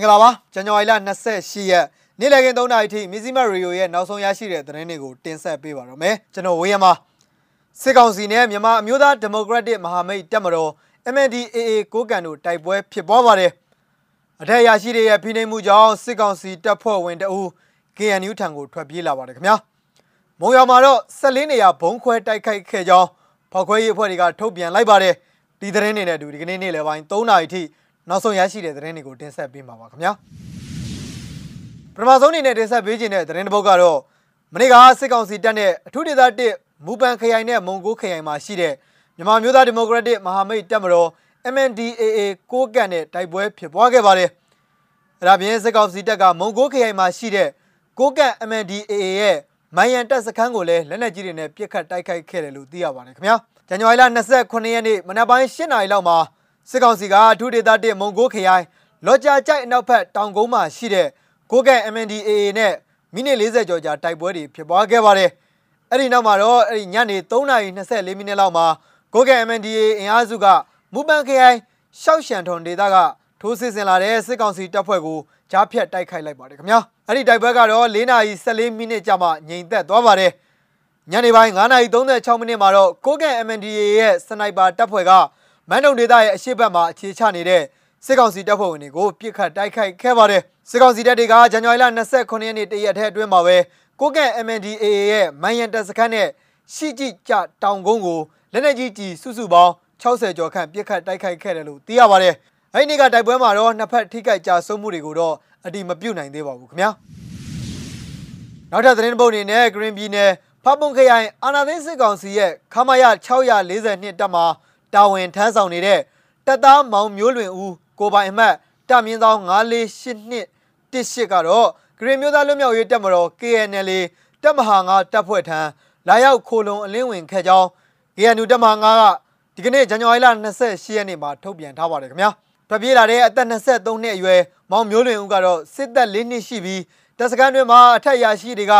င်္ဂလာပါဇန်နဝါရီလ28ရက်နေ့လည်ခင်း3နာရီထိမြစည်းမရေဒီယိုရဲ့နောက်ဆုံးရရှိတဲ့သတင်းတွေကိုတင်ဆက်ပေးပါတော့မယ်ကျွန်တော်ဝေးရမှာစစ်ကောင်စီနဲ့မြန်မာအမျိုးသားဒီမိုကရက်တစ်မဟာမိတ်တပ်မတော် MNDAA ကိုကန်တို့တိုက်ပွဲဖြစ်ပွားပါတယ်အထက်ရရှိတဲ့ဖိနှိပ်မှုကြောင့်စစ်ကောင်စီတပ်ဖွဲ့ဝင်တအူ KNU ထံကိုထွက်ပြေးလာပါတယ်ခင်ဗျာမုံရွာမှာတော့14နေရာဘုံခွဲတိုက်ခိုက်ခဲ့ကြောင်းဖောက်ခွဲရေးအဖွဲ့တွေကထုတ်ပြန်လိုက်ပါတယ်ဒီသတင်းတွေနဲ့အတူဒီကနေ့နေ့လယ်ပိုင်း3နာရီထိ နောက်ဆုံးရရှိတဲ့သတင်းတွေကိုတင်ဆက်ပေးမှာပါခင်ဗျာပထမဆုံးအနေနဲ့တင်ဆက်ပေးခြင်းတဲ့သတင်းတစ်ပုဒ်ကတော့မနေ့ကစစ်ကောင်စီတပ်နဲ့အထူးဒေသ1မူပန်ခရိုင်နဲ့မုံကိုခရိုင်မှာရှိတဲ့မြန်မာမျိုးသားဒီမိုကရက်တစ်မဟာမိတ်တပ်မတော် MNDAA ကိုကန့်နဲ့တိုက်ပွဲဖြစ်ပွားခဲ့ပါတယ်။အဲဒါပြင်စစ်ကောင်စီတပ်ကမုံကိုခရိုင်မှာရှိတဲ့ကိုကန့် MNDAA ရဲ့မိုင်ယန်တပ်စခန်းကိုလည်းလက်နက်ကြီးတွေနဲ့ပစ်ခတ်တိုက်ခိုက်ခဲ့တယ်လို့သိရပါတယ်ခင်ဗျာ။ဇန်နဝါရီလ29ရက်နေ့မနက်ပိုင်း8နာရီလောက်မှာ စစ်ကောင်စီကအထူးဒေသ1မုံကိုခရိုင်လော်ကြာကြိုက်အနောက်ဘက်တောင်ကုန်းမှာရှိတဲ့ကိုကန့် MNDAA နဲ့မိနစ်40ကျော်ကြာတိုက်ပွဲတွေဖြစ်ပွားခဲ့ပါတယ်။အဲ့ဒီနောက်မှာတော့အဲ့ဒီညနေ3:24မိနစ်လောက်မှာကိုကန့် MNDAA အင်အားစုကမူပန်ခရိုင်ရှောက်ရှန်ထွန်ဒေသကထိုးစစ်ဆင်လာတဲ့စစ်ကောင်စီတပ်ဖွဲ့ကိုကြားဖြတ်တိုက်ခိုက်လိုက်ပါတယ်ခင်ဗျာ။အဲ့ဒီတိုက်ပွဲကတော့4:14မိနစ်ကြာမှငြိမ်သက်သွားပါတယ်။ညနေပိုင်း9:36မိနစ်မှာတော့ကိုကန့် MNDAA ရဲ့စနိုက်ပါတပ်ဖွဲ့က မန်တုံဒေသရဲ့အရှိတ်ဘက်မှာအခြေချနေတဲ့စစ်ကောင်စီတပ်ဖွဲ့ဝင်တွေကိုပြစ်ခတ်တိုက်ခိုက်ခဲ့ပါတယ်စစ်ကောင်စီတပ်တွေကဇန်နဝါရီလ29ရက်နေ့တရက်ထဲအတွင်းမှာပဲကိုကန့် MNDAA ရဲ့မန်ရန်တပ်စခန်းနဲ့ရှိကြည့်ကြတောင်ကုန်းကိုလက်နက်ကြီးကြီးစုစုပေါင်း60ကျော်ခန့်ပြစ်ခတ်တိုက်ခိုက်ခဲ့တယ်လို့သိရပါတယ်အဲ့ဒီနေ့ကတိုက်ပွဲမှာတော့နှစ်ဖက်ထိခိုက်ကြဆုံးမှုတွေကိုတော့အတိမပြုတ်နိုင်သေးပါဘူးခင်ဗျာနောက်ထပ်သတင်းပုတ်အနေနဲ့ဂရင်းပြည်နယ်ဖပုံခရိုင်အာနာသိန်းစစ်ကောင်စီရဲ့ခမရ642တပ်မှာ တာဝန်ထမ်းဆောင်နေတဲ့တပ်သားမောင်မျိုးလွင်ဦးကိုပိုင်အမှတ်တမင်းဆောင်9482 18ကတော့ဂရင်မျိုးသားလွတ်မြောက်ရေးတပ်မတော် KNL တပ်မဟာ9တပ်ဖွဲ့ထံလာရောက်ခိုလုံအလင်းဝင်ခဲ့ကြောင်း KNU တပ်မဟာ9ကဒီကနေ့ဇန်နဝါရီလ28ရက်နေ့မှာထုတ်ပြန်ထားပါတယ်ခင်ဗျာထွက်ပြေးလာတဲ့အသက်23နှစ်အရွယ်မောင်မျိုးလွင်ဦးကတော့စစ်သက်၄နှစ်ရှိပြီးတပ်စခန်းတွင်မှာအထက်ရာရှိတွေက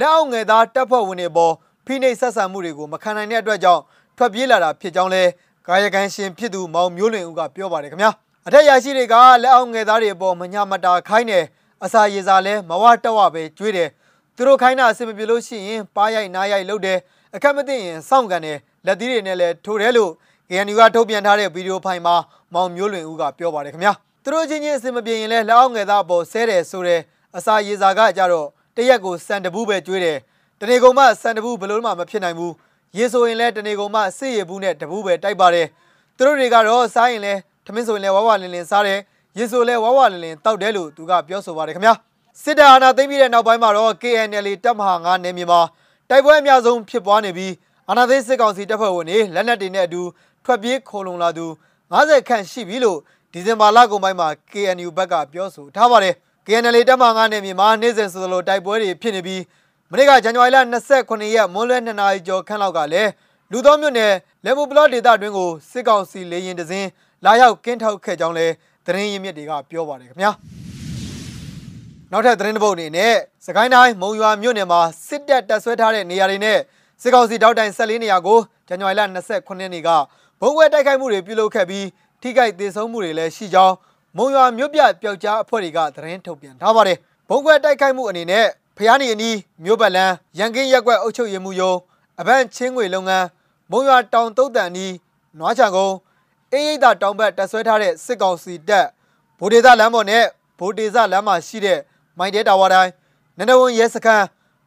လက်အောက်ငယ်သားတပ်ဖွဲ့ဝင်တွေပေါ်ဖိနှိပ်ဆက်ဆံမှုတွေကိုမခံနိုင်တဲ့အတွက်ကြောင့်ထွက်ပြေးလာတာဖြစ်ကြောင်းလဲ ကာယကံရှင်ဖြစ်သူမောင်မျိုးလွင်ဦးကပြောပါတယ်ခင်ဗျာအထက်ရရှိတွေကလက်အောင်ငယ်သားတွေအပေါ်မညာမတာခိုင်းတယ်အစာရေစာလဲမဝတက်ဝပဲကျွေးတယ်သူတို့ခိုင်းတာအဆင်မပြေလို့ရှိရင်ပါရိုက်နားရိုက်လုပ်တယ်အခက်မသိရင်စောင့်ကန်တယ်လက်သီးတွေနဲ့လည်းထိုးတယ်လို့ KNU ကထုတ်ပြန်ထားတဲ့ဗီဒီယိုဖိုင်မှာမောင်မျိုးလွင်ဦးကပြောပါတယ်ခင်ဗျာသူတို့ချင်းချင်းအဆင်မပြေရင်လဲလက်အောင်ငယ်သားအပေါ်ဆဲတယ်ဆိုတယ်အစာရေစာကကြတော့တရက်ကိုစံတဘူးပဲကျွေးတယ်တနေကုန်မှစံတဘူးဘယ်လို့မှမဖြစ်နိုင်ဘူး ရေဆိုရင်လဲတနေကုန်မှစစ်ရဘူးနဲ့တဘူးပဲတိုက်ပါတယ်သူတို့တွေကတော့စားရင်လဲထမင်းဆိုရင်လဲဝါဝလင်းလင်းစားတယ်ရေဆိုလဲဝါဝလင်းလင်းတောက်တယ်လို့သူကပြောဆိုပါတယ်ခင်ဗျာစစ်တပ်အာဏာသိမ်းပြီးတဲ့နောက်ပိုင်းမှာတော့ KNL တပ်မဟာ9နယ်မြေမှာတိုက်ပွဲအများဆုံးဖြစ်ပွားနေပြီးအာဏာသိမ်းစစ်ကောင်စီတပ်ဖွဲ့ဝင်တွေလက်နက်တွေနဲ့အတူထွက်ပြေးခိုလုံလာသူ90ခန့်ရှိပြီလို့ဒီဇင်ဘာလကုန်ပိုင်းမှာ KNU ဘက်ကပြောဆိုထားပါတယ် KNL တပ်မဟာ9နယ်မြေမှာနေ့စဉ်ဆိုသလိုတိုက်ပွဲတွေဖြစ်နေပြီး မနေ့ကဇန်နဝါရီလ29ရက်မွန်းလွဲ2နာရီကျော်ခန့်လောက်ကလည်းလူသောမြို့နယ်လေမူပလော့ဒေသတွင်းကိုစစ်ကောင်စီလေရင်တစင်းလာရောက်ကင်းထောက်ခဲ့ကြောင်းလဲသတင်းရင်းမြစ်တွေကပြောပါတယ်ခင်ဗျာနောက်ထပ်သတင်းတစ်ပုဒ်အနေနဲ့စကိုင်းတိုင်းမုံရွာမြို့နယ်မှာစစ်တပ်တပ်ဆွဲထားတဲ့နေရာတွေနဲ့စစ်ကောင်စီတောက်တိုင်14နေရာကိုဇန်နဝါရီလ29ရက်နေ့ကဘုံဝဲတိုက်ခိုက်မှုတွေပြုလုပ်ခဲ့ပြီးထိခိုက်ဒေဆုံးမှုတွေလည်းရှိကြောင်းမုံရွာမြို့ပြပျောက်ကြားအဖွဲ့တွေကသတင်းထုတ်ပြန်ထားပါတယ်ဘုံကွဲတိုက်ခိုက်မှုအနေနဲ့ ဖျားနေအနီးမြို့ပတ်လန်းရန်ကင်းရက်ကွက်အုပ်ချုပ်ရေးမှုယုံအပန်းချင်းငွေလုပ်ငန်းမုံရွာတောင်တုတ်တန်နီးနွားချံကုန်းအေးရိတ်တာတောင်ဘက်တက်ဆွဲထားတဲ့စစ်ကောင်စီတပ်ဗိုလ်ဒေသလမ်းပေါ်နဲ့ဗိုလ်ဒေသလမ်းမှာရှိတဲ့မိုင်တဲတာဝါတိုင်းနန္ဒဝန်ရဲစခန်း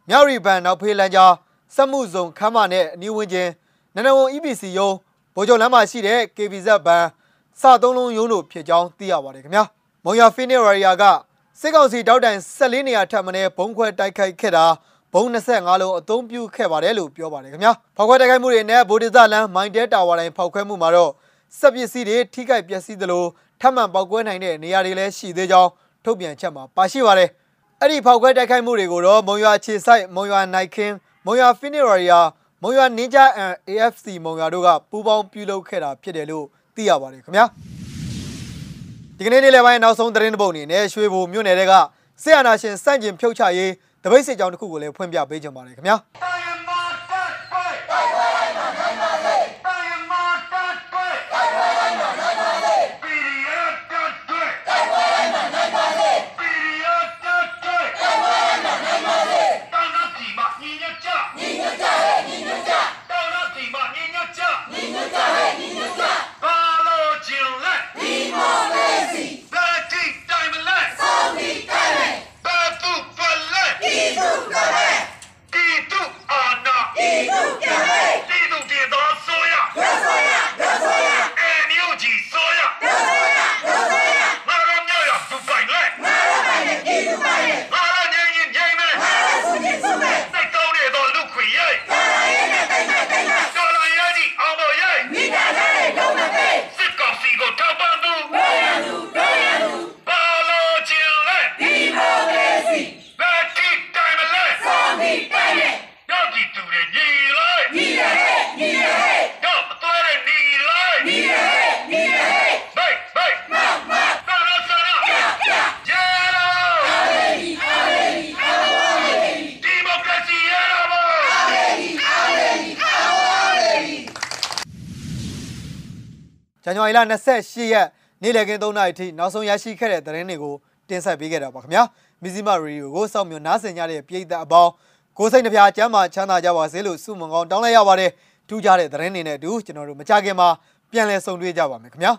မြောက်ရီဘန်နောက်ဖေးလမ်းကြားစက်မှုဇုံခမ်းမနဲ့အနီးဝန်းကျင်နန္ဒဝန် EPC ရုံးဗိုလ်ချုပ်လမ်းမှာရှိတဲ့ KBZ ဘန်စသုံးလုံးရုံးတို့ဖြစ်ကြောင်းသိရပါတယ်ခင်ဗျာမုံရွာဖီနီရီယာက စစ်ကောင်စီတောက်တိုင်14နေရာထပ်မံဘုံခွဲတိုက်ခိုက်ခဲ့တာဘုံ25လုံးအသုံးပြုခဲ့ပါတယ်လို့ပြောပါတယ်ခင်ဗျာဖောက်ခွဲတိုက်ခိုက်မှုတွေနဲ့ဗိုလ်ဒေသလမ်းမိုင်းတဲတာဝါတိုင်းဖောက်ခွဲမှုမှာတော့စက်ပစ္စည်းတွေထိခိုက်ပျက်စီးသလိုထပ်မံပေါက်ကွဲနိုင်တဲ့နေရာတွေလည်းရှိသေးကြောင်းထုတ်ပြန်ချက်မှာပါရှိပါတယ်အဲ့ဒီဖောက်ခွဲတိုက်ခိုက်မှုတွေကိုတော့မုံရွာခြေဆိုင်မုံရွာနိုင်ခင်းမုံရွာဖီနီရီယာမုံရွာနင်းကြအန် AFC မုံရွာတို့ကပူးပေါင်းပြုလုပ်ခဲ့တာဖြစ်တယ်လို့သိရပါတယ်ခင်ဗျာ ဒီကနေ့နေ့လယ်ပိုင်းနောက်ဆုံးသတင်းတစ်ပုဒ်အနေနဲ့ရွှေဘိုမြို့နယ်ကဆေးအာနာရှင်စန့်ကျင်ဖြုတ်ချရေးတပိတ်စစ်ကြောင်းတစ်ခုကိုလည်းဖွင့်ပြပေးကြပါမယ်ခင်ဗျာ ဇန်နဝါရီလ28ရက်နေ့လည်ခင်း3နာရီထိနောက်ဆုံးရရှိခဲ့တဲ့သတင်းတွေကိုတင်ဆက်ပေးခဲ့တာပါခင်ဗျာမီဇီမာရေဒီယိုကိုစောင့်မျှော်နားဆင်ကြတဲ့ပြည်သက်အပေါင်းကိုယ်စိတ်နှပြချမ်းသာချမ်းသာကြပါစေလို့ဆုမွန်ကောင်းတောင်းလိုက်ရပါတယ်ထူးခြားတဲ့သတင်းတွေနဲ့အတူကျွန်တော်တို့မကြခင်မှာပြန်လည်ဆုံတွေ့ကြပါမယ်ခင်ဗျာ